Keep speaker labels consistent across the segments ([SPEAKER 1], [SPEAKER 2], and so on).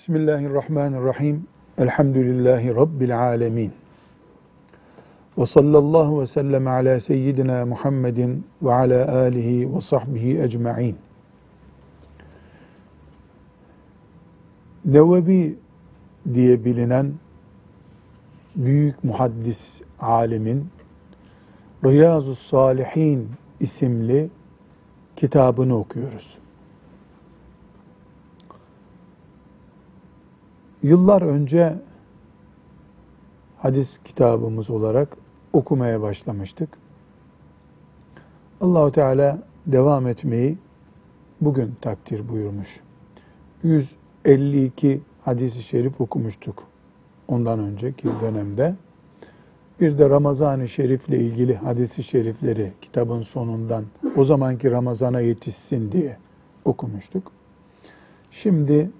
[SPEAKER 1] Bismillahirrahmanirrahim. Elhamdülillahi Rabbil alemin. Ve sallallahu ve sellem ala seyyidina Muhammedin ve ala alihi ve sahbihi ecma'in. Nevevi diye bilinen büyük muhaddis alimin Riyazu Salihin isimli kitabını okuyoruz. Yıllar önce hadis kitabımız olarak okumaya başlamıştık. Allahu Teala devam etmeyi bugün takdir buyurmuş. 152 hadisi şerif okumuştuk ondan önceki dönemde. Bir de Ramazan-ı Şerif'le ilgili hadisi şerifleri kitabın sonundan o zamanki Ramazan'a yetişsin diye okumuştuk. Şimdi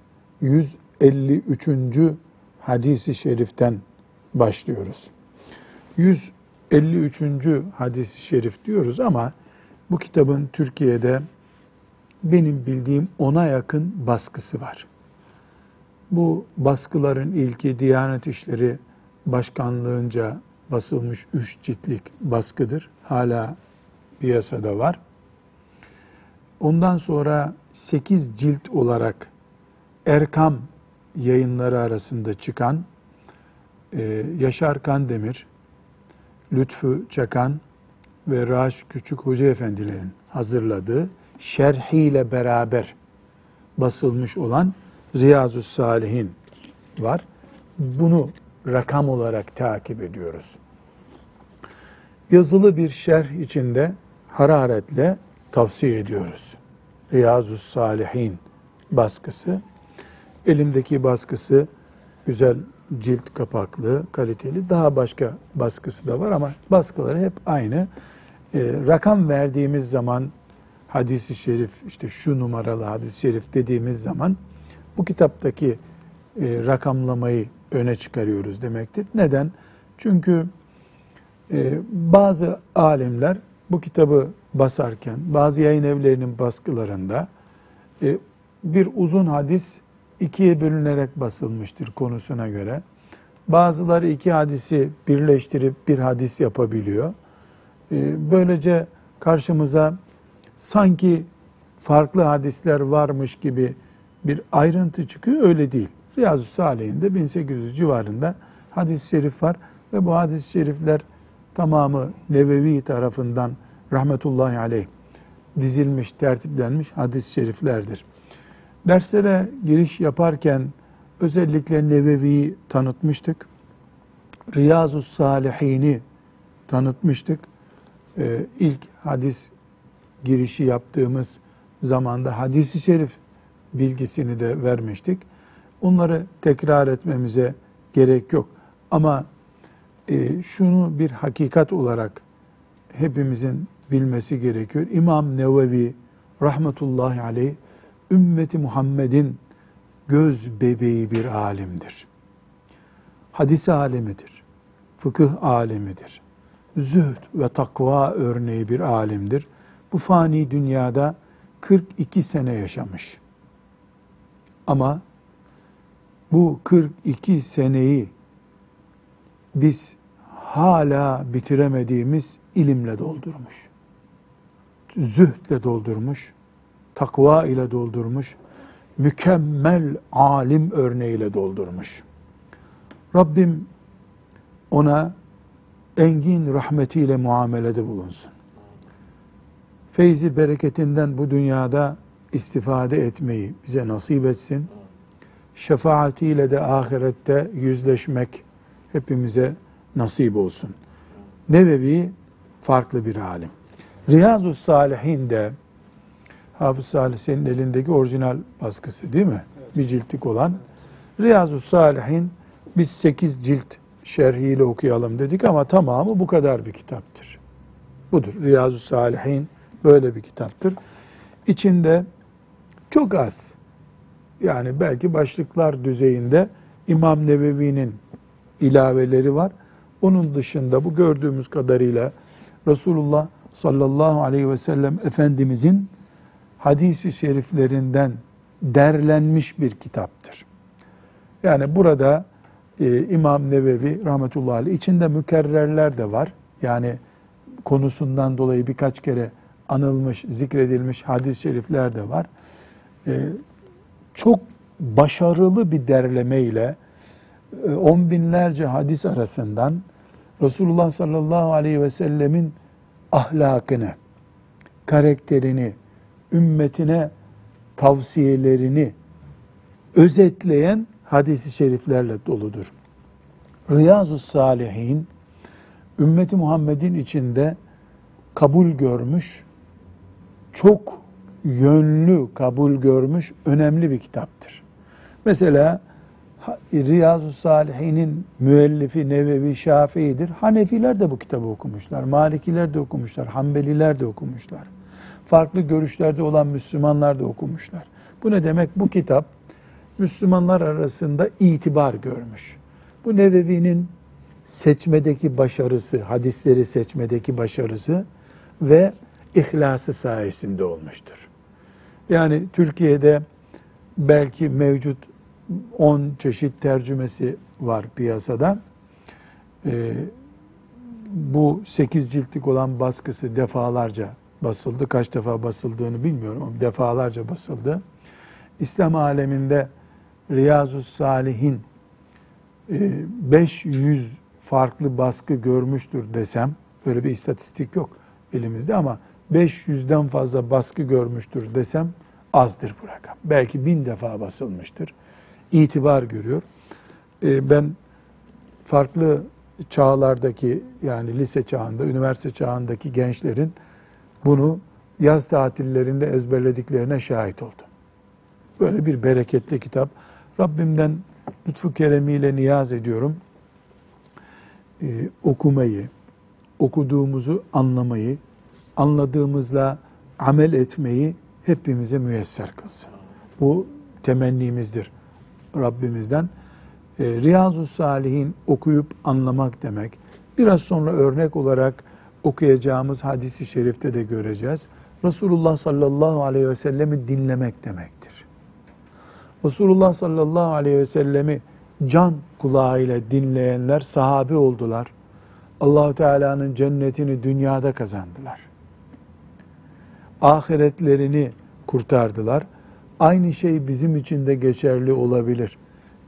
[SPEAKER 1] 153. hadisi şeriften başlıyoruz. 153. hadisi şerif diyoruz ama bu kitabın Türkiye'de benim bildiğim ona yakın baskısı var. Bu baskıların ilki Diyanet İşleri Başkanlığınca basılmış üç ciltlik baskıdır. Hala piyasada var. Ondan sonra sekiz cilt olarak Erkam yayınları arasında çıkan e, Yaşar Kandemir, Lütfü Çakan ve Raş Küçük Hoca Efendilerin hazırladığı şerhiyle beraber basılmış olan Riyazu Salihin var. Bunu rakam olarak takip ediyoruz. Yazılı bir şerh içinde hararetle tavsiye ediyoruz. Riyazu Salihin baskısı. Elimdeki baskısı güzel cilt kapaklı, kaliteli. Daha başka baskısı da var ama baskıları hep aynı. E, rakam verdiğimiz zaman hadisi şerif işte şu numaralı hadis-i şerif dediğimiz zaman bu kitaptaki e, rakamlamayı öne çıkarıyoruz demektir. Neden? Çünkü e, bazı alimler bu kitabı basarken bazı yayın evlerinin baskılarında e, bir uzun hadis ikiye bölünerek basılmıştır konusuna göre. Bazıları iki hadisi birleştirip bir hadis yapabiliyor. E, böylece karşımıza sanki farklı hadisler varmış gibi bir ayrıntı çıkıyor. Öyle değil. Riyazu Salih'inde 1800 civarında hadis-i şerif var ve bu hadis-i şerifler tamamı Nevevi tarafından rahmetullahi aleyh dizilmiş, tertiplenmiş hadis-i şeriflerdir. Derslere giriş yaparken özellikle Nevevi'yi tanıtmıştık. Riyazu Salihini tanıtmıştık. Ee, ilk hadis girişi yaptığımız zamanda hadisi şerif bilgisini de vermiştik. Onları tekrar etmemize gerek yok. Ama e, şunu bir hakikat olarak hepimizin bilmesi gerekiyor. İmam Nevevi rahmetullahi aleyh ümmeti Muhammed'in göz bebeği bir alimdir. Hadis alemidir. Fıkıh alemidir. Zühd ve takva örneği bir alimdir. Bu fani dünyada 42 sene yaşamış. Ama bu 42 seneyi biz hala bitiremediğimiz ilimle doldurmuş. Zühdle doldurmuş, takva ile doldurmuş, mükemmel alim örneğiyle doldurmuş. Rabbim ona engin rahmetiyle muamelede bulunsun. Feyzi bereketinden bu dünyada istifade etmeyi bize nasip etsin şefaatiyle de ahirette yüzleşmek hepimize nasip olsun. Nevevi farklı bir alim. Riyazu Salihin de Hafız Salih senin elindeki orijinal baskısı değil mi? Evet. Bir ciltlik olan. Riyazu Salihin biz sekiz cilt şerhiyle okuyalım dedik ama tamamı bu kadar bir kitaptır. Budur. Riyazu Salihin böyle bir kitaptır. İçinde çok az yani belki başlıklar düzeyinde İmam Nevevi'nin ilaveleri var. Onun dışında bu gördüğümüz kadarıyla Resulullah sallallahu aleyhi ve sellem Efendimizin hadisi şeriflerinden derlenmiş bir kitaptır. Yani burada e, İmam Nevevi rahmetullahi aleyh içinde mükerrerler de var. Yani konusundan dolayı birkaç kere anılmış, zikredilmiş hadis-i şerifler de var. E, çok başarılı bir derleme ile e, on binlerce hadis arasından Resulullah sallallahu aleyhi ve sellemin ahlakını, karakterini, ümmetine tavsiyelerini özetleyen hadisi şeriflerle doludur. Riyazu Salihin ümmeti Muhammed'in içinde kabul görmüş, çok yönlü kabul görmüş önemli bir kitaptır. Mesela Riyazu Salihin'in müellifi Nevevi Şafii'dir. Hanefiler de bu kitabı okumuşlar. Malikiler de okumuşlar. Hanbeliler de okumuşlar. Farklı görüşlerde olan Müslümanlar da okumuşlar. Bu ne demek? Bu kitap Müslümanlar arasında itibar görmüş. Bu Nevevi'nin seçmedeki başarısı, hadisleri seçmedeki başarısı ve ihlası sayesinde olmuştur. Yani Türkiye'de belki mevcut 10 çeşit tercümesi var piyasada. Ee, bu 8 ciltlik olan baskısı defalarca basıldı. Kaç defa basıldığını bilmiyorum ama defalarca basıldı. İslam aleminde Riyazu Salihin 500 e, farklı baskı görmüştür desem, böyle bir istatistik yok elimizde ama 500'den fazla baskı görmüştür desem azdır bu rakam. Belki bin defa basılmıştır. İtibar görüyor. E, ben farklı çağlardaki yani lise çağında, üniversite çağındaki gençlerin bunu yaz tatillerinde ezberlediklerine şahit oldum. Böyle bir bereketli kitap. Rabbimden lütfu keremiyle niyaz ediyorum. Ee, okumayı, okuduğumuzu anlamayı, anladığımızla amel etmeyi hepimize müyesser kılsın. Bu temennimizdir Rabbimizden. Ee, Riyazu Salihin okuyup anlamak demek. Biraz sonra örnek olarak okuyacağımız hadisi şerifte de göreceğiz. Resulullah sallallahu aleyhi ve sellemi dinlemek demektir. Resulullah sallallahu aleyhi ve sellemi can kulağıyla dinleyenler sahabi oldular. Allahu Teala'nın cennetini dünyada kazandılar. Ahiretlerini kurtardılar. Aynı şey bizim için de geçerli olabilir.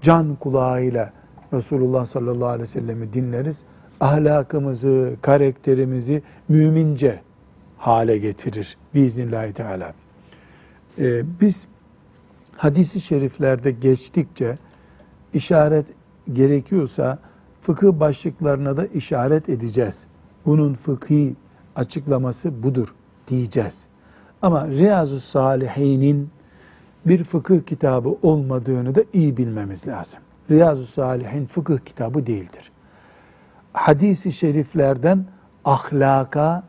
[SPEAKER 1] Can kulağıyla Resulullah sallallahu aleyhi ve sellemi dinleriz. Ahlakımızı, karakterimizi mümince hale getirir biiznillahü teala. Ee, biz hadisi şeriflerde geçtikçe işaret gerekiyorsa fıkıh başlıklarına da işaret edeceğiz. Bunun fıkhi açıklaması budur diyeceğiz. Ama Riyazu Salihin'in bir fıkıh kitabı olmadığını da iyi bilmemiz lazım. Riyazu Salihin fıkıh kitabı değildir. Hadisi şeriflerden ahlaka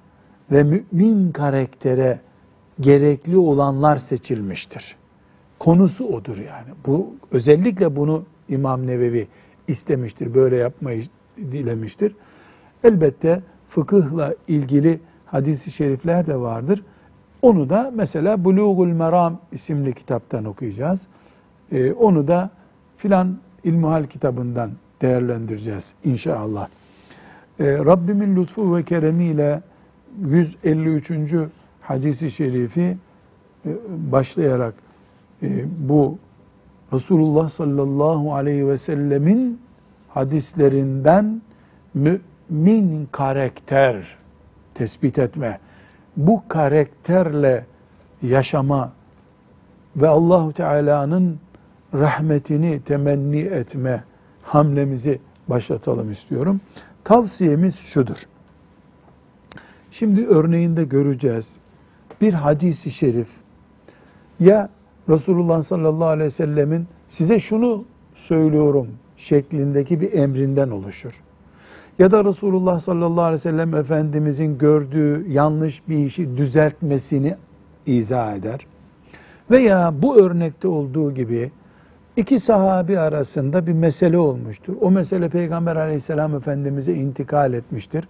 [SPEAKER 1] ve mümin karaktere gerekli olanlar seçilmiştir. Konusu odur yani. Bu özellikle bunu İmam Nevevi istemiştir, böyle yapmayı dilemiştir. Elbette fıkıhla ilgili hadisi şerifler de vardır. Onu da mesela Bulugul Meram isimli kitaptan okuyacağız. Ee, onu da filan İlmuhal kitabından değerlendireceğiz inşallah. Ee, Rabbimin lütfu ve keremiyle 153. hadisi şerifi e, başlayarak e, bu Resulullah sallallahu aleyhi ve sellemin hadislerinden mümin karakter tespit etme, bu karakterle yaşama ve Allahu Teala'nın rahmetini temenni etme hamlemizi başlatalım istiyorum. Tavsiyemiz şudur. Şimdi örneğinde göreceğiz. Bir hadisi şerif ya Resulullah sallallahu aleyhi ve sellemin size şunu söylüyorum şeklindeki bir emrinden oluşur. Ya da Resulullah sallallahu aleyhi ve sellem Efendimizin gördüğü yanlış bir işi düzeltmesini izah eder. Veya bu örnekte olduğu gibi iki sahabi arasında bir mesele olmuştur. O mesele Peygamber aleyhisselam Efendimiz'e intikal etmiştir.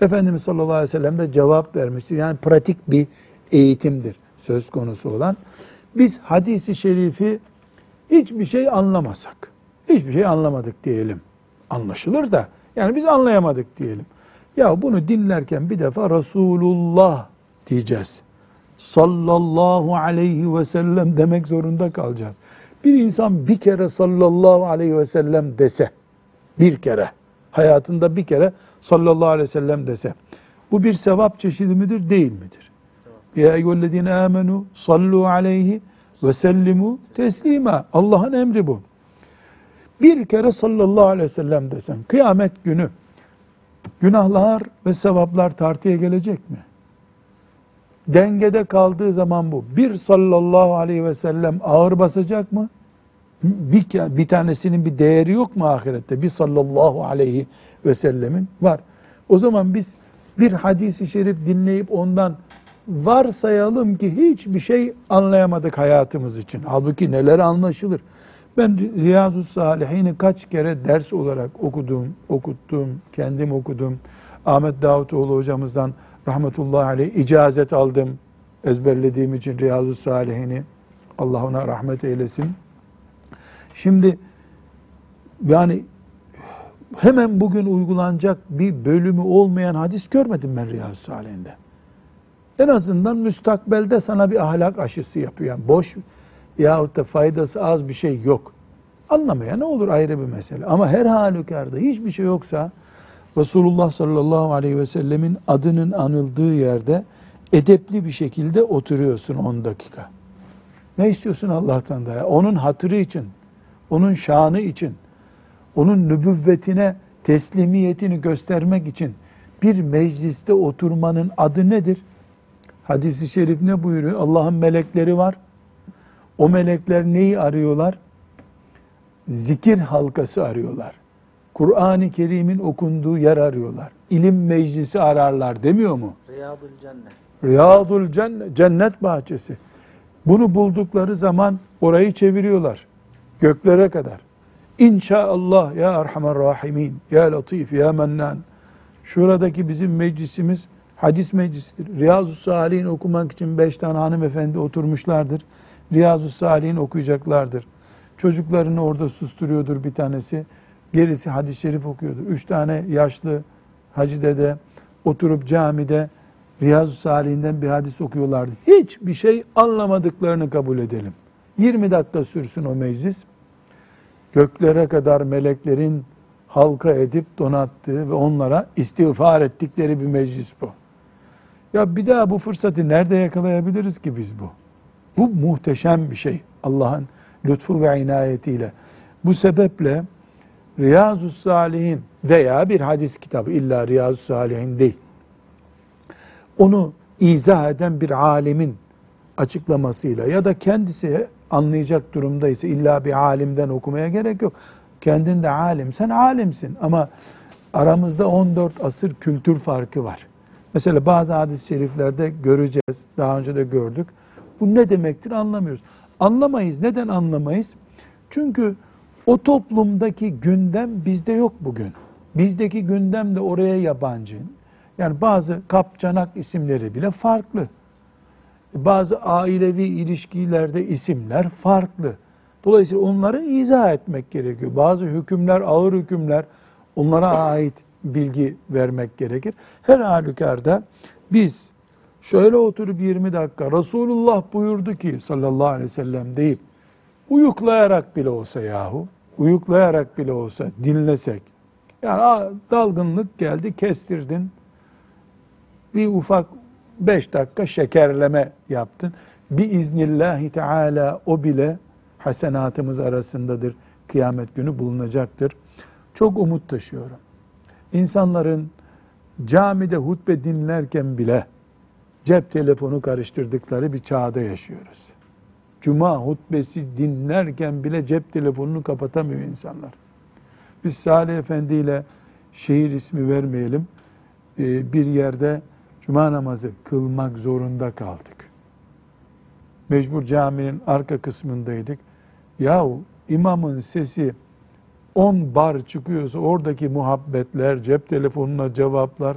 [SPEAKER 1] Efendimiz sallallahu aleyhi ve sellem de cevap vermiştir. Yani pratik bir eğitimdir söz konusu olan. Biz hadisi şerifi hiçbir şey anlamasak, Hiçbir şey anlamadık diyelim. Anlaşılır da yani biz anlayamadık diyelim. Ya bunu dinlerken bir defa Resulullah diyeceğiz. Sallallahu aleyhi ve sellem demek zorunda kalacağız. Bir insan bir kere sallallahu aleyhi ve sellem dese, bir kere, hayatında bir kere sallallahu aleyhi ve sellem dese, bu bir sevap çeşidi midir, değil midir? Ya eyyühellezine amenu sallu aleyhi ve sellimu teslima. Allah'ın emri bu. Bir kere sallallahu aleyhi ve sellem desen, kıyamet günü günahlar ve sevaplar tartıya gelecek mi? Dengede kaldığı zaman bu. Bir sallallahu aleyhi ve sellem ağır basacak mı? Bir, bir tanesinin bir değeri yok mu ahirette? Bir sallallahu aleyhi ve sellemin var. O zaman biz bir hadisi şerif dinleyip ondan varsayalım ki hiçbir şey anlayamadık hayatımız için. Halbuki neler anlaşılır. Ben Riyazu Salihini kaç kere ders olarak okudum, okuttum, kendim okudum. Ahmet Davutoğlu hocamızdan rahmetullahi aleyh icazet aldım. Ezberlediğim için Riyazu Salihini. Allah ona rahmet eylesin. Şimdi yani hemen bugün uygulanacak bir bölümü olmayan hadis görmedim ben Riyazu Salihinde. En azından müstakbelde sana bir ahlak aşısı yapıyor. Yani boş yahut da faydası az bir şey yok. Anlamaya ne olur ayrı bir mesele. Ama her halükarda hiçbir şey yoksa Resulullah sallallahu aleyhi ve sellemin adının anıldığı yerde edepli bir şekilde oturuyorsun 10 dakika. Ne istiyorsun Allah'tan da ya? Onun hatırı için, onun şanı için, onun nübüvvetine teslimiyetini göstermek için bir mecliste oturmanın adı nedir? Hadis-i şerif ne buyuruyor? Allah'ın melekleri var. O melekler neyi arıyorlar? Zikir halkası arıyorlar. Kur'an-ı Kerim'in okunduğu yer arıyorlar. İlim meclisi ararlar demiyor mu?
[SPEAKER 2] Riyadul cennet.
[SPEAKER 1] Riyadul cennet, cennet bahçesi. Bunu buldukları zaman orayı çeviriyorlar. Göklere kadar. İnşaallah ya Erhamer Rahimin, ya Latif, ya Mennan. Şuradaki bizim meclisimiz hadis meclisidir. Riyazu Salih'in okumak için beş tane hanımefendi oturmuşlardır. Riyazu Salih'in okuyacaklardır. Çocuklarını orada susturuyordur bir tanesi. Gerisi hadis-i şerif okuyordur. Üç tane yaşlı hacı dede oturup camide Riyazu Salih'inden bir hadis okuyorlardı. Hiçbir şey anlamadıklarını kabul edelim. 20 dakika sürsün o meclis. Göklere kadar meleklerin halka edip donattığı ve onlara istiğfar ettikleri bir meclis bu. Ya bir daha bu fırsatı nerede yakalayabiliriz ki biz bu? Bu muhteşem bir şey Allah'ın lütfu ve inayetiyle. Bu sebeple Riyazu Salihin veya bir hadis kitabı illa Riyazu Salihin değil. Onu izah eden bir alimin açıklamasıyla ya da kendisi anlayacak durumdaysa illa bir alimden okumaya gerek yok. Kendin de alim, sen alimsin ama aramızda 14 asır kültür farkı var. Mesela bazı hadis-i şeriflerde göreceğiz, daha önce de gördük. Bu ne demektir anlamıyoruz. Anlamayız. Neden anlamayız? Çünkü o toplumdaki gündem bizde yok bugün. Bizdeki gündem de oraya yabancı. Yani bazı kapçanak isimleri bile farklı. Bazı ailevi ilişkilerde isimler farklı. Dolayısıyla onları izah etmek gerekiyor. Bazı hükümler, ağır hükümler, onlara ait bilgi vermek gerekir. Her halükarda biz şöyle oturup 20 dakika Resulullah buyurdu ki sallallahu aleyhi ve sellem deyip uyuklayarak bile olsa yahu, uyuklayarak bile olsa dinlesek, yani dalgınlık geldi kestirdin, bir ufak beş dakika şekerleme yaptın. Bir iznillahi teala o bile hasenatımız arasındadır. Kıyamet günü bulunacaktır. Çok umut taşıyorum. İnsanların camide hutbe dinlerken bile cep telefonu karıştırdıkları bir çağda yaşıyoruz. Cuma hutbesi dinlerken bile cep telefonunu kapatamıyor insanlar. Biz Salih Efendi ile şehir ismi vermeyelim. Ee, bir yerde cuma namazı kılmak zorunda kaldık. Mecbur caminin arka kısmındaydık. Yahu imamın sesi 10 bar çıkıyorsa oradaki muhabbetler, cep telefonuna cevaplar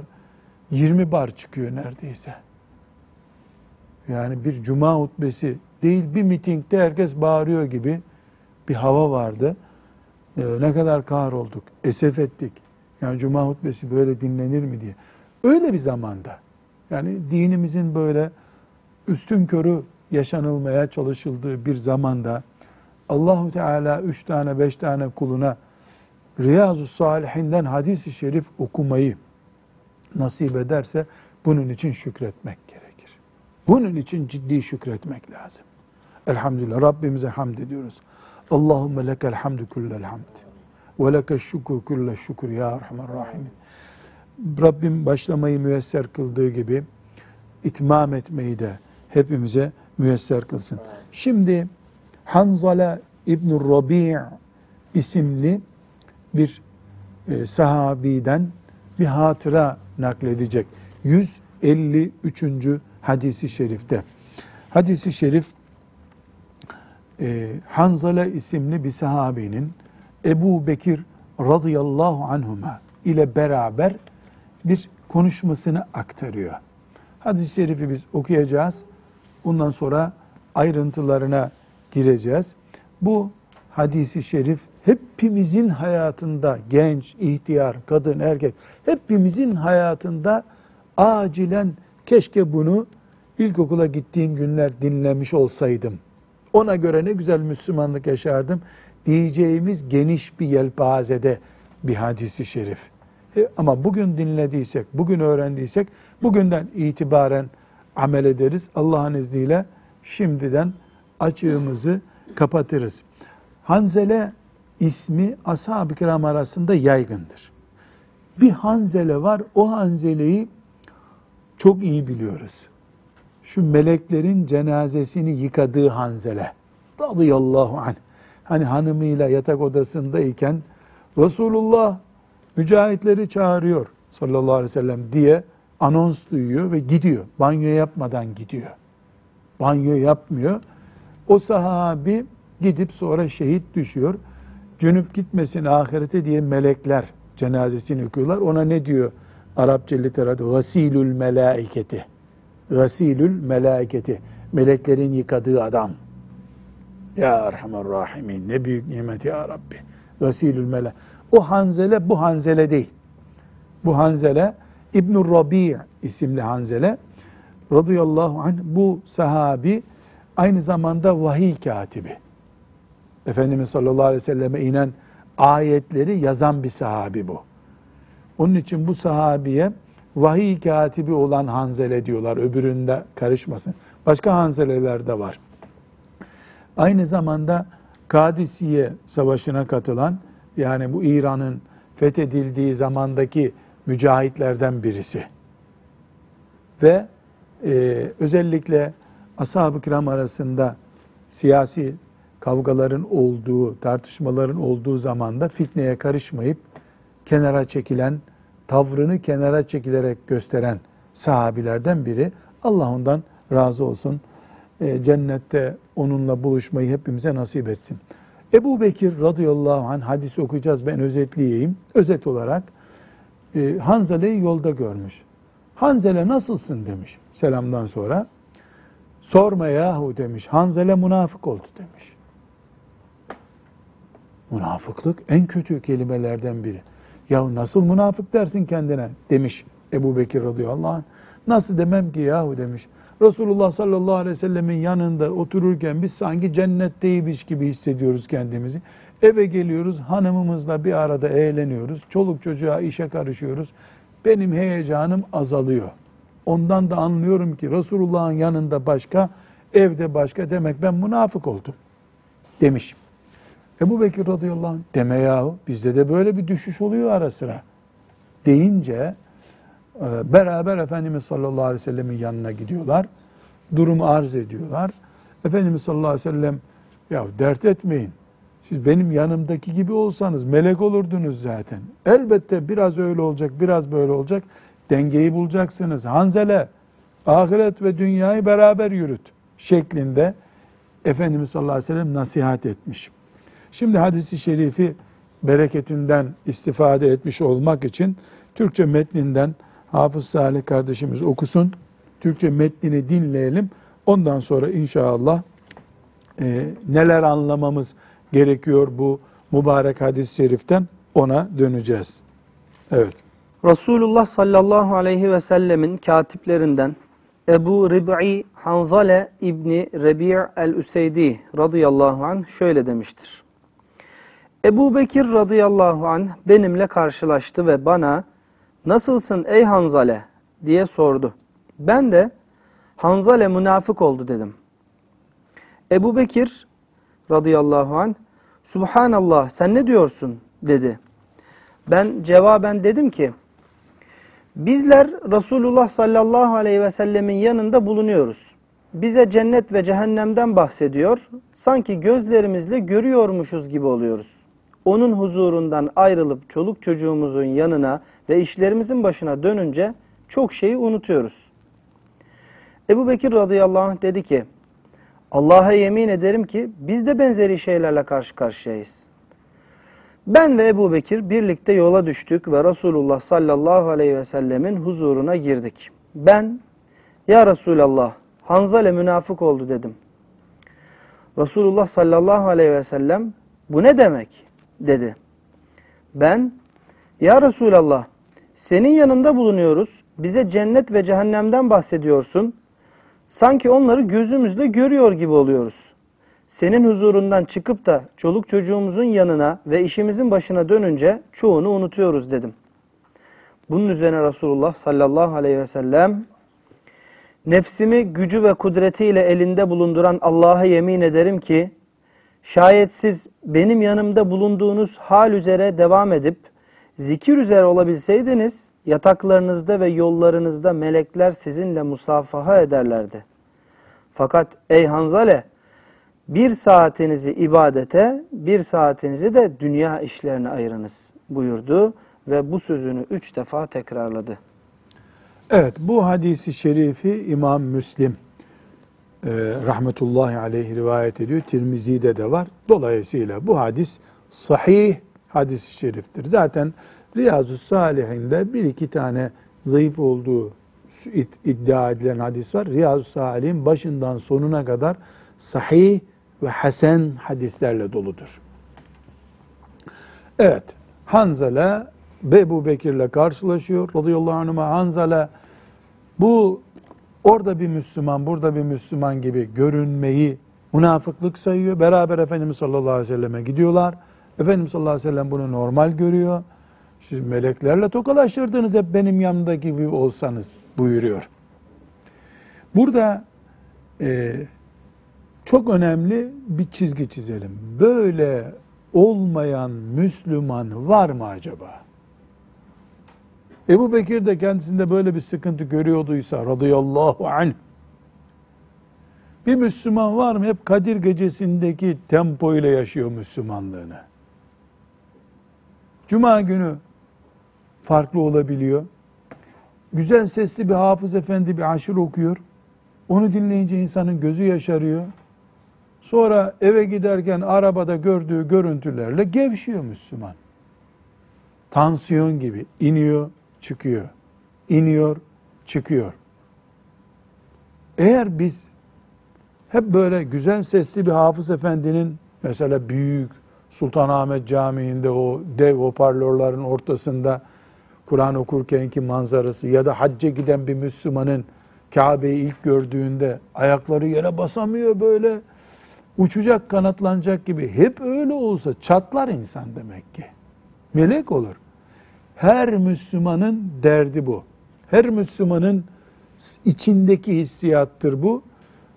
[SPEAKER 1] 20 bar çıkıyor neredeyse. Yani bir cuma hutbesi değil bir mitingde herkes bağırıyor gibi bir hava vardı. e, ne kadar kahrolduk, esef ettik. Yani cuma hutbesi böyle dinlenir mi diye. Öyle bir zamanda yani dinimizin böyle üstün körü yaşanılmaya çalışıldığı bir zamanda Allahu Teala üç tane beş tane kuluna Riyazu Salihinden hadis-i şerif okumayı nasip ederse bunun için şükretmek gerekir. Bunun için ciddi şükretmek lazım. Elhamdülillah Rabbimize hamd ediyoruz. Allahümme lekel hamdü kullel hamd. Ve lekel şükür kullel şükür ya Erhamer Rahimin. Rabbim başlamayı müyesser kıldığı gibi itmam etmeyi de hepimize müyesser kılsın. Şimdi Hanzala İbn Rabi' isimli bir e, sahabiden bir hatıra nakledecek. 153. hadisi şerifte. Hadisi şerif e, Hanzala isimli bir sahabinin Ebu Bekir radıyallahu anhuma ile beraber bir konuşmasını aktarıyor. Hadis-i şerifi biz okuyacağız. Bundan sonra ayrıntılarına gireceğiz. Bu hadisi şerif hepimizin hayatında genç, ihtiyar, kadın, erkek hepimizin hayatında acilen keşke bunu ilkokula gittiğim günler dinlemiş olsaydım. Ona göre ne güzel Müslümanlık yaşardım diyeceğimiz geniş bir yelpazede bir hadisi şerif. E, ama bugün dinlediysek, bugün öğrendiysek bugünden itibaren amel ederiz. Allah'ın izniyle şimdiden açığımızı kapatırız. Hanzele ismi ashab-ı kiram arasında yaygındır. Bir Hanzele var, o Hanzele'yi çok iyi biliyoruz. Şu meleklerin cenazesini yıkadığı Hanzele radıyallahu anh. Hani hanımıyla yatak odasındayken Resulullah mücahitleri çağırıyor sallallahu aleyhi ve sellem diye anons duyuyor ve gidiyor. Banyo yapmadan gidiyor. Banyo yapmıyor. O sahabi gidip sonra şehit düşüyor. Cünüp gitmesin ahirete diye melekler cenazesini okuyorlar. Ona ne diyor Arapça literatür? Gasilül melaiketi. Gasilül melaiketi. Meleklerin yıkadığı adam. Ya Erhamer Rahimin. Ne büyük nimet ya Rabbi. Gasilül mela. O Hanzele bu Hanzele değil. Bu Hanzele İbn Rabi' isimli Hanzele radıyallahu anh bu sahabi aynı zamanda vahiy katibi. Efendimiz sallallahu aleyhi ve selleme inen ayetleri yazan bir sahabi bu. Onun için bu sahabiye vahiy katibi olan Hanzele diyorlar. Öbüründe karışmasın. Başka Hanzeleler de var. Aynı zamanda Kadisiye Savaşı'na katılan yani bu İran'ın fethedildiği zamandaki mücahitlerden birisi. Ve e, özellikle ashab-ı kiram arasında siyasi kavgaların olduğu, tartışmaların olduğu zamanda fitneye karışmayıp kenara çekilen, tavrını kenara çekilerek gösteren sahabilerden biri. Allah ondan razı olsun. E, cennette onunla buluşmayı hepimize nasip etsin. Ebu Bekir radıyallahu anh hadis okuyacağız ben özetleyeyim. Özet olarak e, Hanzale'yi yolda görmüş. Hanzele nasılsın demiş selamdan sonra. Sorma yahu demiş. Hanzele münafık oldu demiş. Münafıklık en kötü kelimelerden biri. Ya nasıl münafık dersin kendine demiş Ebu Bekir radıyallahu anh. Nasıl demem ki yahu demiş. Resulullah sallallahu aleyhi ve sellemin yanında otururken biz sanki cennetteymiş gibi hissediyoruz kendimizi. Eve geliyoruz, hanımımızla bir arada eğleniyoruz. Çoluk çocuğa işe karışıyoruz. Benim heyecanım azalıyor. Ondan da anlıyorum ki Resulullah'ın yanında başka, evde başka demek ben münafık oldum demiş. Ebu Bekir radıyallahu anh deme yahu bizde de böyle bir düşüş oluyor ara sıra deyince e, beraber Efendimiz sallallahu aleyhi ve sellemin yanına gidiyorlar. Durumu arz ediyorlar. Efendimiz sallallahu aleyhi ve sellem ya dert etmeyin. Siz benim yanımdaki gibi olsanız melek olurdunuz zaten. Elbette biraz öyle olacak, biraz böyle olacak. Dengeyi bulacaksınız. Hanzele, ahiret ve dünyayı beraber yürüt şeklinde Efendimiz sallallahu aleyhi ve sellem nasihat etmiş. Şimdi hadisi şerifi bereketinden istifade etmiş olmak için Türkçe metninden Hafız Salih kardeşimiz okusun. Türkçe metnini dinleyelim. Ondan sonra inşallah e, neler anlamamız gerekiyor bu mübarek hadis-i şeriften ona döneceğiz. Evet.
[SPEAKER 2] Resulullah sallallahu aleyhi ve sellemin katiplerinden Ebu Rib'i Hanzale İbni Rebi' el-Üseydi radıyallahu anh şöyle demiştir. Ebu Bekir radıyallahu anh benimle karşılaştı ve bana nasılsın ey Hanzale diye sordu. Ben de Hanzale münafık oldu dedim. Ebu Bekir radıyallahu anh Subhanallah sen ne diyorsun dedi. Ben cevaben dedim ki bizler Resulullah sallallahu aleyhi ve sellemin yanında bulunuyoruz. Bize cennet ve cehennemden bahsediyor. Sanki gözlerimizle görüyormuşuz gibi oluyoruz. Onun huzurundan ayrılıp çoluk çocuğumuzun yanına ve işlerimizin başına dönünce çok şeyi unutuyoruz. Ebu Bekir radıyallahu anh dedi ki Allah'a yemin ederim ki biz de benzeri şeylerle karşı karşıyayız. Ben ve Ebu Bekir birlikte yola düştük ve Resulullah sallallahu aleyhi ve sellemin huzuruna girdik. Ben, ya Resulallah, Hanzale münafık oldu dedim. Resulullah sallallahu aleyhi ve sellem, bu ne demek? Dedi. Ben, ya Resulallah, senin yanında bulunuyoruz, bize cennet ve cehennemden bahsediyorsun. Sanki onları gözümüzle görüyor gibi oluyoruz senin huzurundan çıkıp da çoluk çocuğumuzun yanına ve işimizin başına dönünce çoğunu unutuyoruz dedim. Bunun üzerine Resulullah sallallahu aleyhi ve sellem nefsimi gücü ve kudretiyle elinde bulunduran Allah'a yemin ederim ki şayet siz benim yanımda bulunduğunuz hal üzere devam edip zikir üzere olabilseydiniz yataklarınızda ve yollarınızda melekler sizinle musafaha ederlerdi. Fakat ey Hanzale bir saatinizi ibadete, bir saatinizi de dünya işlerine ayırınız buyurdu ve bu sözünü üç defa tekrarladı.
[SPEAKER 1] Evet bu hadisi şerifi İmam Müslim rahmetullahi aleyhi rivayet ediyor. Tirmizi'de de var. Dolayısıyla bu hadis sahih hadis-i şeriftir. Zaten Riyazu Salihinde bir iki tane zayıf olduğu iddia edilen hadis var. Riyazu Salih'in başından sonuna kadar sahih ve hasen hadislerle doludur. Evet, Hanzala Ebu Bekir'le karşılaşıyor radıyallahu anh'a. Hanzala bu orada bir Müslüman, burada bir Müslüman gibi görünmeyi münafıklık sayıyor. Beraber Efendimiz sallallahu aleyhi ve selleme gidiyorlar. Efendimiz sallallahu aleyhi ve sellem bunu normal görüyor. Siz meleklerle tokalaşırdınız hep benim yanımda gibi olsanız buyuruyor. Burada e, çok önemli bir çizgi çizelim. Böyle olmayan Müslüman var mı acaba? Ebu Bekir de kendisinde böyle bir sıkıntı görüyorduysa radıyallahu anh bir Müslüman var mı? Hep Kadir gecesindeki tempo ile yaşıyor Müslümanlığını. Cuma günü farklı olabiliyor. Güzel sesli bir hafız efendi bir aşır okuyor. Onu dinleyince insanın gözü yaşarıyor. Sonra eve giderken arabada gördüğü görüntülerle gevşiyor Müslüman. Tansiyon gibi iniyor, çıkıyor. iniyor, çıkıyor. Eğer biz hep böyle güzel sesli bir hafız efendinin mesela büyük Sultanahmet Camii'nde o dev hoparlörlerin ortasında Kur'an okurkenki manzarası ya da hacca giden bir Müslümanın Kabe'yi ilk gördüğünde ayakları yere basamıyor böyle uçacak kanatlanacak gibi hep öyle olsa çatlar insan demek ki. Melek olur. Her Müslümanın derdi bu. Her Müslümanın içindeki hissiyattır bu.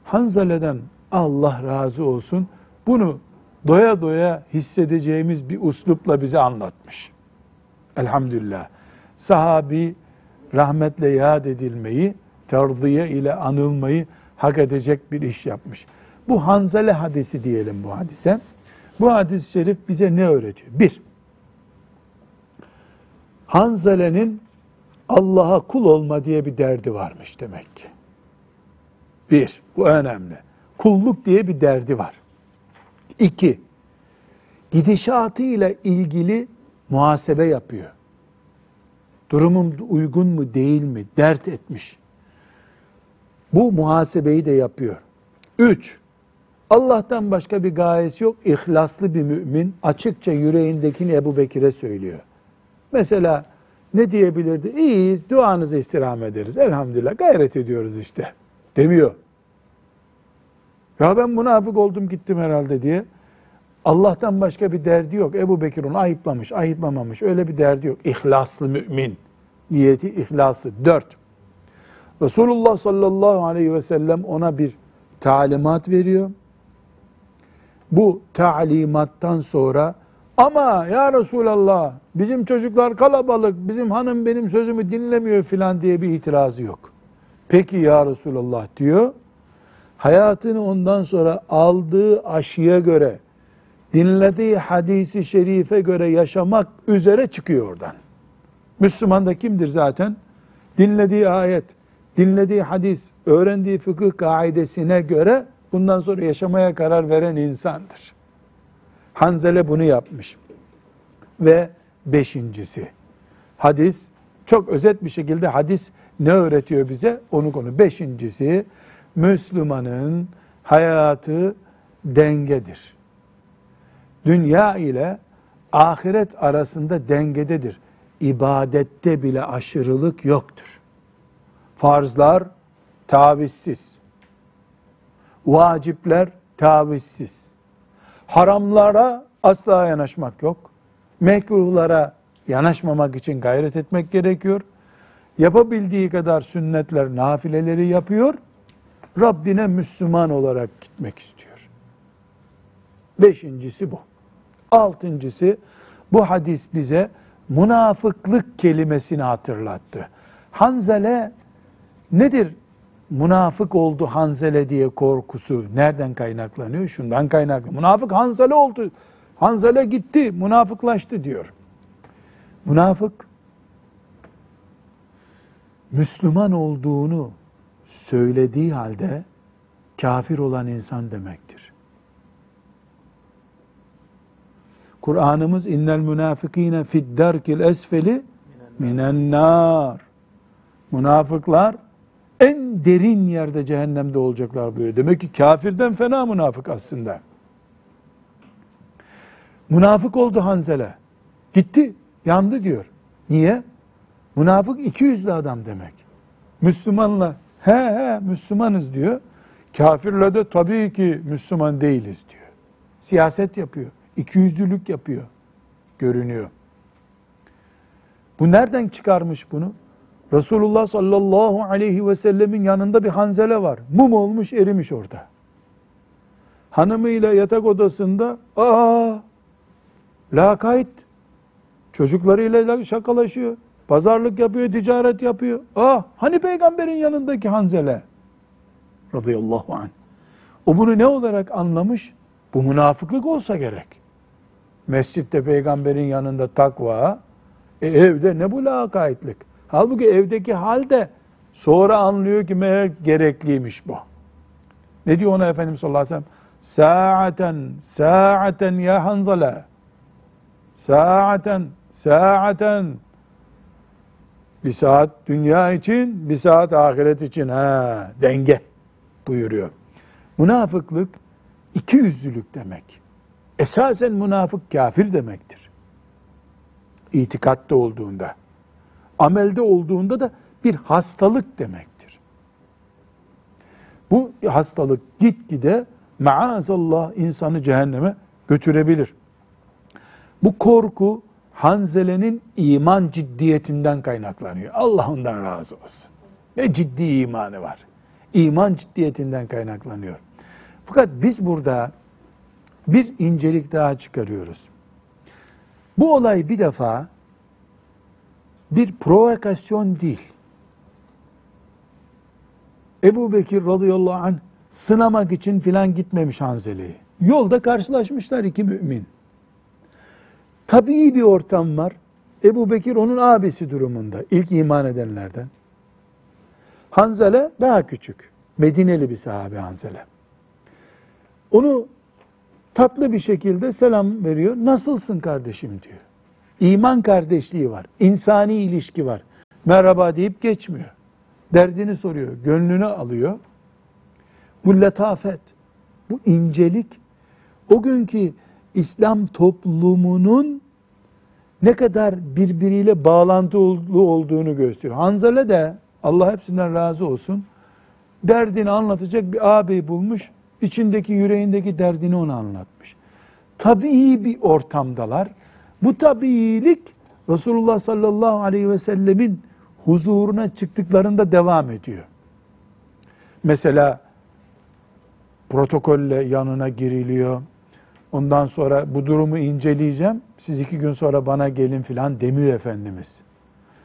[SPEAKER 1] Hanzale'den Allah razı olsun bunu doya doya hissedeceğimiz bir uslupla bize anlatmış. Elhamdülillah. Sahabi rahmetle yad edilmeyi, terziye ile anılmayı hak edecek bir iş yapmış. Bu Hanzale hadisi diyelim bu hadise. Bu hadis-i şerif bize ne öğretiyor? Bir, Hanzale'nin Allah'a kul olma diye bir derdi varmış demek ki. Bir, bu önemli. Kulluk diye bir derdi var. İki, gidişatıyla ilgili muhasebe yapıyor. Durumum uygun mu değil mi dert etmiş. Bu muhasebeyi de yapıyor. Üç, Allah'tan başka bir gayesi yok. İhlaslı bir mümin açıkça yüreğindekini Ebu Bekir'e söylüyor. Mesela ne diyebilirdi? İyiyiz, duanızı istirham ederiz. Elhamdülillah gayret ediyoruz işte. Demiyor. Ya ben münafık oldum gittim herhalde diye. Allah'tan başka bir derdi yok. Ebu Bekir onu ayıplamış, ayıplamamış. Öyle bir derdi yok. İhlaslı mümin. Niyeti ihlaslı. Dört. Resulullah sallallahu aleyhi ve sellem ona bir talimat veriyor. Bu talimattan sonra ama ya Resulallah bizim çocuklar kalabalık, bizim hanım benim sözümü dinlemiyor filan diye bir itirazı yok. Peki ya Resulallah diyor. Hayatını ondan sonra aldığı aşıya göre, dinlediği hadisi şerife göre yaşamak üzere çıkıyor oradan. Müslüman da kimdir zaten? Dinlediği ayet, dinlediği hadis, öğrendiği fıkıh kaidesine göre bundan sonra yaşamaya karar veren insandır. Hanzele bunu yapmış. Ve beşincisi, hadis, çok özet bir şekilde hadis ne öğretiyor bize? Onu konu. Beşincisi, Müslümanın hayatı dengedir. Dünya ile ahiret arasında dengededir. İbadette bile aşırılık yoktur. Farzlar tavizsiz. Vacipler tavizsiz. Haramlara asla yanaşmak yok. Mekruhlara yanaşmamak için gayret etmek gerekiyor. Yapabildiği kadar sünnetler, nafileleri yapıyor. Rabbine Müslüman olarak gitmek istiyor. Beşincisi bu. Altıncısı bu hadis bize münafıklık kelimesini hatırlattı. Hanzele nedir münafık oldu Hanzele diye korkusu nereden kaynaklanıyor? Şundan kaynaklanıyor. Münafık Hanzele oldu. Hanzele gitti, münafıklaştı diyor. Münafık Müslüman olduğunu söylediği halde kafir olan insan demektir. Kur'an'ımız innel münafikine fid darkil esfeli minen nar. Münafıklar en derin yerde cehennemde olacaklar buyuruyor. Demek ki kafirden fena münafık aslında. Münafık oldu Hanzele. Gitti, yandı diyor. Niye? Münafık iki yüzlü adam demek. Müslümanla he he Müslümanız diyor. Kafirle de tabii ki Müslüman değiliz diyor. Siyaset yapıyor. İkiyüzlülük yapıyor. Görünüyor. Bu nereden çıkarmış bunu? Resulullah sallallahu aleyhi ve sellemin yanında bir hanzele var. Mum olmuş erimiş orada. Hanımıyla yatak odasında aa lakayt çocuklarıyla şakalaşıyor. Pazarlık yapıyor, ticaret yapıyor. Ah hani peygamberin yanındaki hanzele radıyallahu anh. O bunu ne olarak anlamış? Bu münafıklık olsa gerek. Mescitte peygamberin yanında takva, e, evde ne bu lakaytlık? Halbuki evdeki halde sonra anlıyor ki meğer gerekliymiş bu. Ne diyor ona Efendimiz sallallahu aleyhi ve sellem? Sa'aten, sa'aten ya Hanzala. Sa'aten, sa'aten. Bir saat dünya için, bir saat ahiret için. Ha, denge buyuruyor. Münafıklık iki yüzlülük demek. Esasen münafık kafir demektir. İtikatta olduğunda amelde olduğunda da bir hastalık demektir. Bu hastalık gitgide maazallah insanı cehenneme götürebilir. Bu korku Hanzele'nin iman ciddiyetinden kaynaklanıyor. Allah ondan razı olsun. Ne ciddi imanı var. İman ciddiyetinden kaynaklanıyor. Fakat biz burada bir incelik daha çıkarıyoruz. Bu olay bir defa bir provokasyon değil. Ebu Bekir radıyallahu anh sınamak için filan gitmemiş Hanzele'yi. Yolda karşılaşmışlar iki mümin. Tabii bir ortam var. Ebu Bekir onun abisi durumunda. ilk iman edenlerden. Hanzele daha küçük. Medineli bir sahabe Hanzele. Onu tatlı bir şekilde selam veriyor. Nasılsın kardeşim diyor. İman kardeşliği var. insani ilişki var. Merhaba deyip geçmiyor. Derdini soruyor. Gönlünü alıyor. Bu letafet, Bu incelik o günkü İslam toplumunun ne kadar birbiriyle bağlantılı olduğunu gösteriyor. Hanzale de Allah hepsinden razı olsun derdini anlatacak bir ağabey bulmuş. içindeki yüreğindeki derdini ona anlatmış. Tabii bir ortamdalar. Bu tabiilik Resulullah sallallahu aleyhi ve sellemin huzuruna çıktıklarında devam ediyor. Mesela protokolle yanına giriliyor. Ondan sonra bu durumu inceleyeceğim. Siz iki gün sonra bana gelin filan demiyor Efendimiz.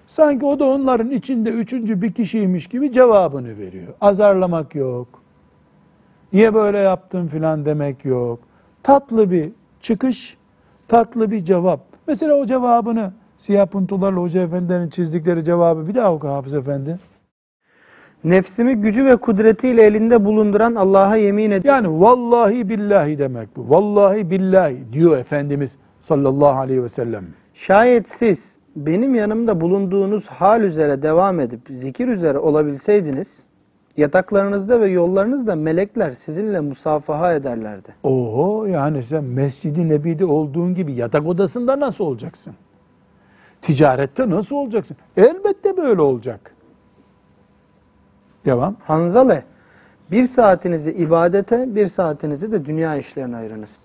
[SPEAKER 1] Sanki o da onların içinde üçüncü bir kişiymiş gibi cevabını veriyor. Azarlamak yok. Niye böyle yaptın filan demek yok. Tatlı bir çıkış, tatlı bir cevap. Mesela o cevabını siyah puntolarla hoca efendilerin çizdikleri cevabı bir daha oku Hafız Efendi.
[SPEAKER 2] Nefsimi gücü ve kudretiyle elinde bulunduran Allah'a yemin ediyorum.
[SPEAKER 1] Yani vallahi billahi demek bu. Vallahi billahi diyor Efendimiz sallallahu aleyhi ve sellem.
[SPEAKER 2] Şayet siz benim yanımda bulunduğunuz hal üzere devam edip zikir üzere olabilseydiniz, yataklarınızda ve yollarınızda melekler sizinle musafaha ederlerdi.
[SPEAKER 1] Oho yani sen Mescid-i Nebi'de olduğun gibi yatak odasında nasıl olacaksın? Ticarette nasıl olacaksın? Elbette böyle olacak. Devam.
[SPEAKER 2] Hanzale, bir saatinizi ibadete, bir saatinizi de dünya işlerine ayırınız.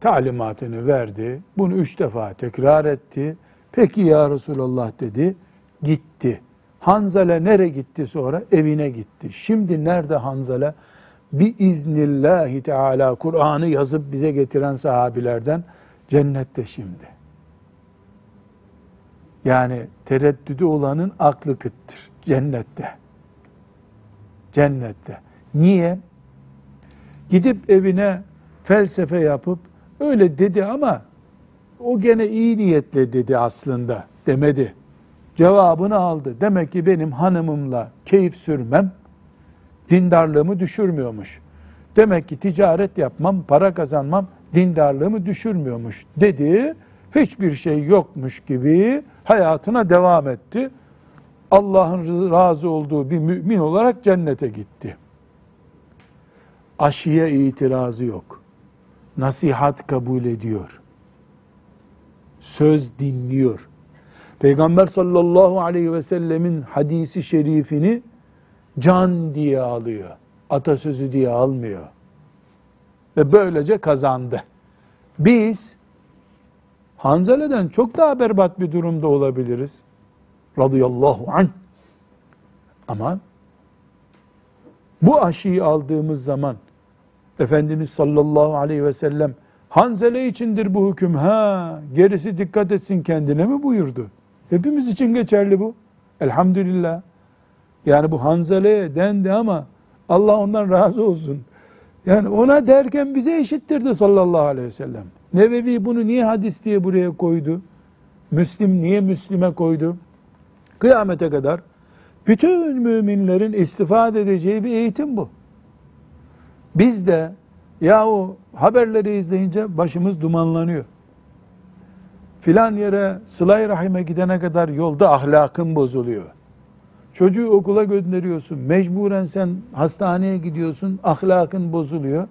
[SPEAKER 1] Talimatını verdi. Bunu üç defa tekrar etti. Peki ya Resulallah dedi. Gitti. Hanzale nereye gitti sonra? Evine gitti. Şimdi nerede Hanzale? Bi iznillahi teala Kur'an'ı yazıp bize getiren sahabilerden cennette şimdi. Yani tereddüdü olanın aklı kıttır. Cennette. Cennette. Niye? Gidip evine felsefe yapıp öyle dedi ama o gene iyi niyetle dedi aslında demedi. Cevabını aldı. Demek ki benim hanımımla keyif sürmem dindarlığımı düşürmüyormuş. Demek ki ticaret yapmam, para kazanmam dindarlığımı düşürmüyormuş dedi. Hiçbir şey yokmuş gibi hayatına devam etti. Allah'ın razı olduğu bir mümin olarak cennete gitti. Aşıya itirazı yok. Nasihat kabul ediyor. Söz dinliyor. Peygamber sallallahu aleyhi ve sellemin hadisi şerifini can diye alıyor. Atasözü diye almıyor. Ve böylece kazandı. Biz Hanzale'den çok daha berbat bir durumda olabiliriz. Radıyallahu anh. Ama bu aşıyı aldığımız zaman Efendimiz sallallahu aleyhi ve sellem Hanzele içindir bu hüküm ha gerisi dikkat etsin kendine mi buyurdu? Hepimiz için geçerli bu. Elhamdülillah. Yani bu Hanzale'ye dendi ama Allah ondan razı olsun. Yani ona derken bize eşittirdi sallallahu aleyhi ve sellem. Nevevi bunu niye hadis diye buraya koydu? Müslim niye Müslim'e koydu? Kıyamete kadar bütün müminlerin istifade edeceği bir eğitim bu. Biz de yahu haberleri izleyince başımız dumanlanıyor. Filan yere sılay rahime gidene kadar yolda ahlakın bozuluyor. Çocuğu okula gönderiyorsun. Mecburen sen hastaneye gidiyorsun. Ahlakın bozuluyor.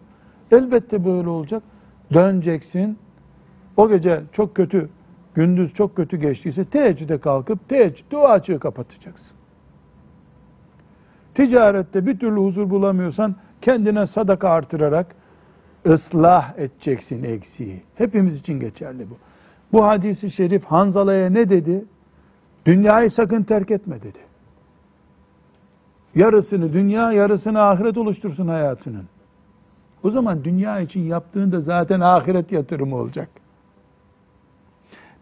[SPEAKER 1] Elbette böyle olacak. Döneceksin. O gece çok kötü, gündüz çok kötü geçtiyse teheccüde kalkıp teheccüd o açığı kapatacaksın. Ticarette bir türlü huzur bulamıyorsan kendine sadaka artırarak ıslah edeceksin eksiği. Hepimiz için geçerli bu. Bu hadisi şerif Hanzala'ya ne dedi? Dünyayı sakın terk etme dedi. Yarısını dünya, yarısını ahiret oluştursun hayatının. O zaman dünya için yaptığında zaten ahiret yatırımı olacak.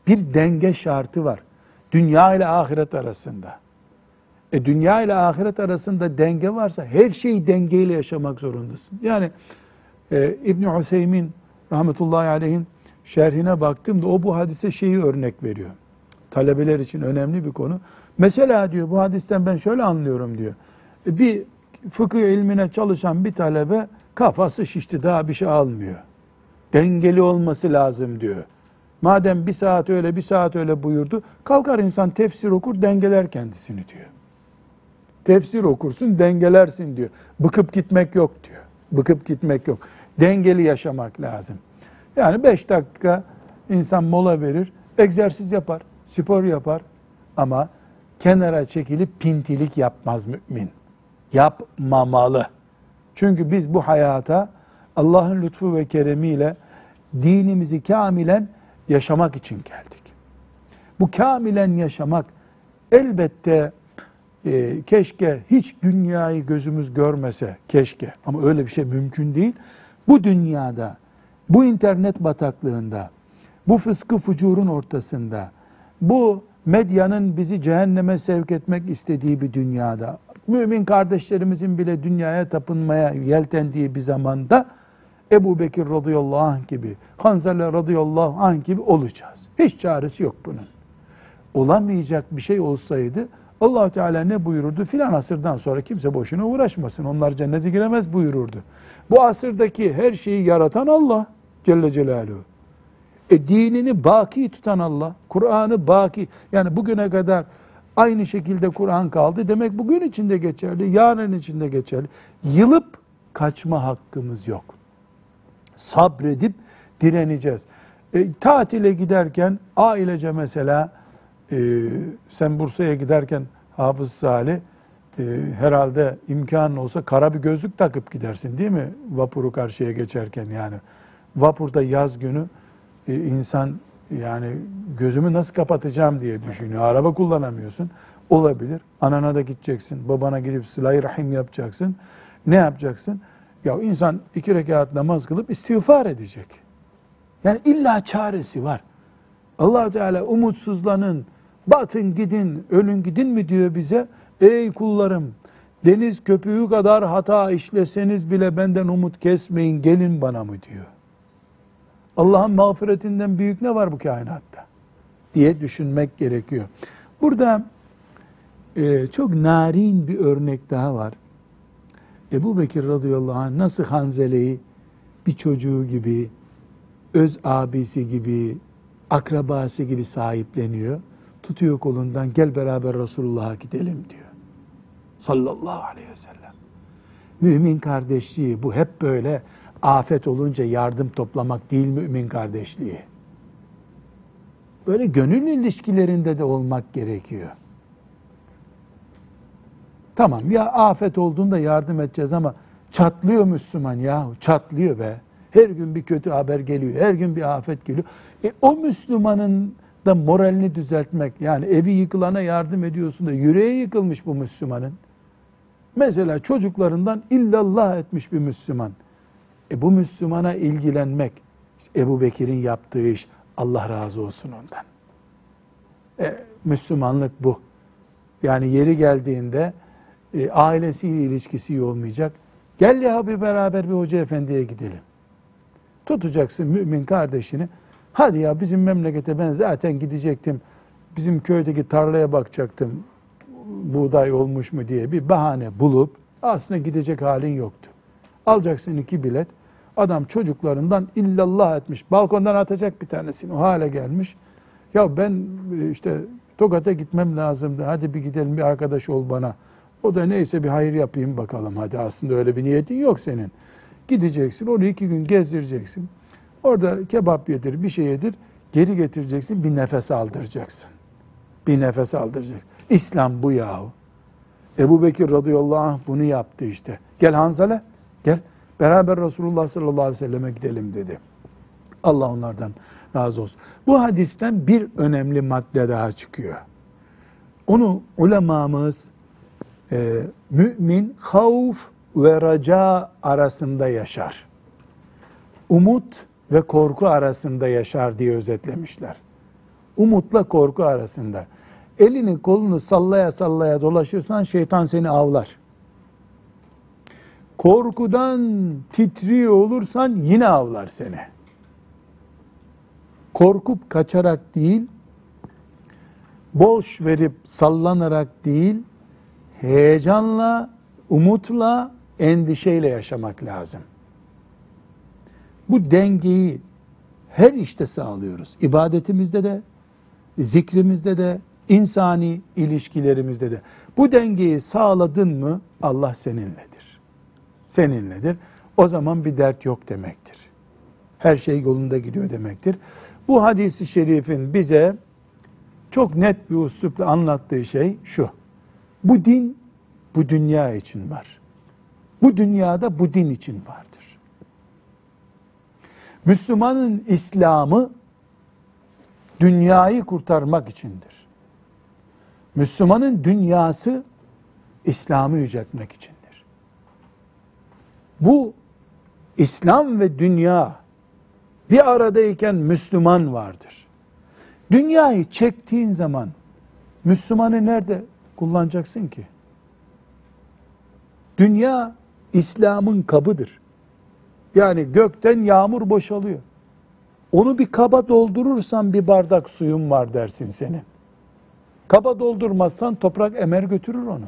[SPEAKER 1] Bir denge şartı var. Dünya ile ahiret arasında. E dünya ile ahiret arasında denge varsa her şeyi dengeyle yaşamak zorundasın. Yani e, İbn Hüseyin rahmetullahi aleyhin şerhine baktığımda o bu hadise şeyi örnek veriyor. Talebeler için önemli bir konu. Mesela diyor bu hadisten ben şöyle anlıyorum diyor. E, bir fıkıh ilmine çalışan bir talebe kafası şişti daha bir şey almıyor. Dengeli olması lazım diyor. Madem bir saat öyle bir saat öyle buyurdu kalkar insan tefsir okur dengeler kendisini diyor. Tefsir okursun dengelersin diyor. Bıkıp gitmek yok diyor. Bıkıp gitmek yok. Dengeli yaşamak lazım. Yani beş dakika insan mola verir, egzersiz yapar, spor yapar ama kenara çekilip pintilik yapmaz mümin. Yapmamalı. Çünkü biz bu hayata Allah'ın lütfu ve keremiyle dinimizi kamilen yaşamak için geldik. Bu kamilen yaşamak elbette e, keşke hiç dünyayı gözümüz görmese keşke ama öyle bir şey mümkün değil. Bu dünyada, bu internet bataklığında, bu fıskı fucurun ortasında, bu medyanın bizi cehenneme sevk etmek istediği bir dünyada, mümin kardeşlerimizin bile dünyaya tapınmaya yeltendiği bir zamanda Ebu Bekir radıyallahu anh gibi, Hanzale radıyallahu anh gibi olacağız. Hiç çaresi yok bunun. Olamayacak bir şey olsaydı allah Teala ne buyururdu? Filan asırdan sonra kimse boşuna uğraşmasın. Onlar cennete giremez buyururdu. Bu asırdaki her şeyi yaratan Allah Celle Celaluhu. E dinini baki tutan Allah, Kur'an'ı baki, yani bugüne kadar aynı şekilde Kur'an kaldı. Demek bugün içinde geçerli, yarın içinde geçerli. Yılıp kaçma hakkımız yok. Sabredip direneceğiz. E, tatile giderken ailece mesela e, sen Bursa'ya giderken Hafız Salih e, herhalde imkanın olsa kara bir gözlük takıp gidersin değil mi? Vapuru karşıya geçerken yani. Vapurda yaz günü e, insan yani gözümü nasıl kapatacağım diye düşünüyor. Araba kullanamıyorsun. Olabilir. Anana da gideceksin. Babana gidip sıla rahim yapacaksın. Ne yapacaksın? Ya insan iki rekat namaz kılıp istiğfar edecek. Yani illa çaresi var. allah Teala umutsuzlanın, batın gidin, ölün gidin mi diyor bize. Ey kullarım, deniz köpüğü kadar hata işleseniz bile benden umut kesmeyin, gelin bana mı diyor. Allah'ın mağfiretinden büyük ne var bu kainatta? diye düşünmek gerekiyor. Burada e, çok narin bir örnek daha var. Ebu Bekir radıyallahu anh nasıl Hanzele'yi bir çocuğu gibi, öz abisi gibi, akrabası gibi sahipleniyor. Tutuyor kolundan gel beraber Resulullah'a gidelim diyor. Sallallahu aleyhi ve sellem. Mümin kardeşliği bu hep böyle afet olunca yardım toplamak değil mümin kardeşliği. Böyle gönül ilişkilerinde de olmak gerekiyor. Tamam ya afet olduğunda yardım edeceğiz ama çatlıyor Müslüman ya çatlıyor be. Her gün bir kötü haber geliyor. Her gün bir afet geliyor. E, o Müslümanın da moralini düzeltmek yani evi yıkılana yardım ediyorsun da yüreği yıkılmış bu Müslümanın. Mesela çocuklarından illallah etmiş bir Müslüman. E bu Müslümana ilgilenmek, işte Ebu Bekir'in yaptığı iş, Allah razı olsun ondan. E, Müslümanlık bu. Yani yeri geldiğinde e, ailesiyle ilişkisi iyi olmayacak. Gel ya bir beraber bir hoca efendiye gidelim. Tutacaksın mümin kardeşini. Hadi ya bizim memlekete ben zaten gidecektim. Bizim köydeki tarlaya bakacaktım. Buğday olmuş mu diye bir bahane bulup aslında gidecek halin yoktu. Alacaksın iki bilet. Adam çocuklarından illallah etmiş. Balkondan atacak bir tanesini. O hale gelmiş. Ya ben e, işte Tokat'a gitmem lazımdı. Hadi bir gidelim bir arkadaş ol bana. O da neyse bir hayır yapayım bakalım. Hadi aslında öyle bir niyetin yok senin. Gideceksin onu iki gün gezdireceksin. Orada kebap yedir bir şey yedir. Geri getireceksin bir nefes aldıracaksın. Bir nefes aldıracaksın. İslam bu yahu. Ebu Bekir radıyallahu anh bunu yaptı işte. Gel Hanzale gel beraber Resulullah sallallahu aleyhi ve selleme gidelim dedi. Allah onlardan razı olsun. Bu hadisten bir önemli madde daha çıkıyor. Onu ulemamız e, mümin havf ve raca arasında yaşar. Umut ve korku arasında yaşar diye özetlemişler. Umutla korku arasında. Elini kolunu sallaya sallaya dolaşırsan şeytan seni avlar. Korkudan titriyor olursan yine avlar seni. Korkup kaçarak değil, boş verip sallanarak değil, heyecanla, umutla, endişeyle yaşamak lazım. Bu dengeyi her işte sağlıyoruz. İbadetimizde de, zikrimizde de, insani ilişkilerimizde de. Bu dengeyi sağladın mı Allah seninledir. Seninledir. O zaman bir dert yok demektir. Her şey yolunda gidiyor demektir. Bu hadisi şerifin bize çok net bir üslupla anlattığı şey şu. Bu din bu dünya için var. Bu dünyada bu din için vardır. Müslümanın İslam'ı dünyayı kurtarmak içindir. Müslümanın dünyası İslam'ı yüceltmek içindir. Bu İslam ve dünya bir aradayken Müslüman vardır. Dünyayı çektiğin zaman Müslümanı nerede kullanacaksın ki? Dünya İslam'ın kabıdır. Yani gökten yağmur boşalıyor. Onu bir kaba doldurursan bir bardak suyun var dersin senin. Kaba doldurmazsan toprak emer götürür onu.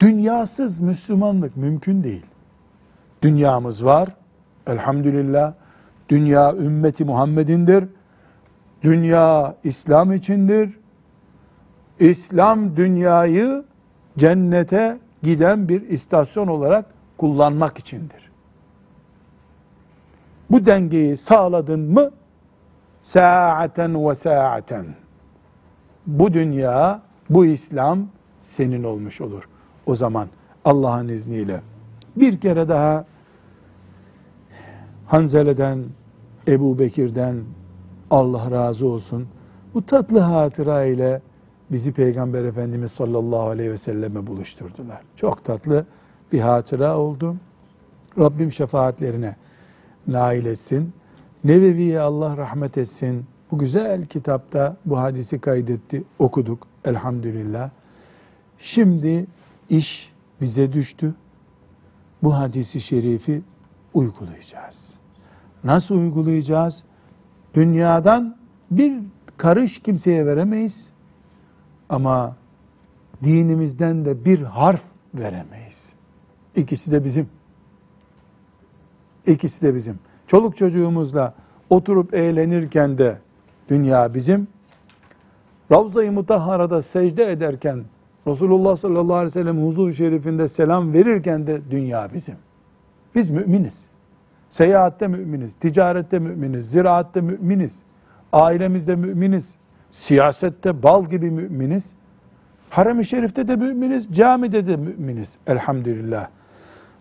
[SPEAKER 1] Dünyasız Müslümanlık mümkün değil. Dünyamız var. Elhamdülillah. Dünya ümmeti Muhammed'indir. Dünya İslam içindir. İslam dünyayı cennete giden bir istasyon olarak kullanmak içindir. Bu dengeyi sağladın mı saaten ve saaten bu dünya, bu İslam senin olmuş olur. O zaman Allah'ın izniyle bir kere daha Hanzele'den, Ebu Bekir'den Allah razı olsun. Bu tatlı hatıra ile bizi Peygamber Efendimiz sallallahu aleyhi ve selleme buluşturdular. Çok tatlı bir hatıra oldu. Rabbim şefaatlerine nail etsin. Nevevi'ye Allah rahmet etsin. Bu güzel kitapta bu hadisi kaydetti, okuduk elhamdülillah. Şimdi iş bize düştü. Bu hadisi şerifi uygulayacağız. Nasıl uygulayacağız? Dünyadan bir karış kimseye veremeyiz. Ama dinimizden de bir harf veremeyiz. İkisi de bizim. İkisi de bizim. Çoluk çocuğumuzla oturup eğlenirken de dünya bizim. Ravza-i Mutahhara'da secde ederken Resulullah sallallahu aleyhi ve sellem huzur şerifinde selam verirken de dünya bizim. Biz müminiz. Seyahatte müminiz, ticarette müminiz, ziraatte müminiz, ailemizde müminiz, siyasette bal gibi müminiz. Harem-i Şerif'te de müminiz, camide de müminiz. Elhamdülillah.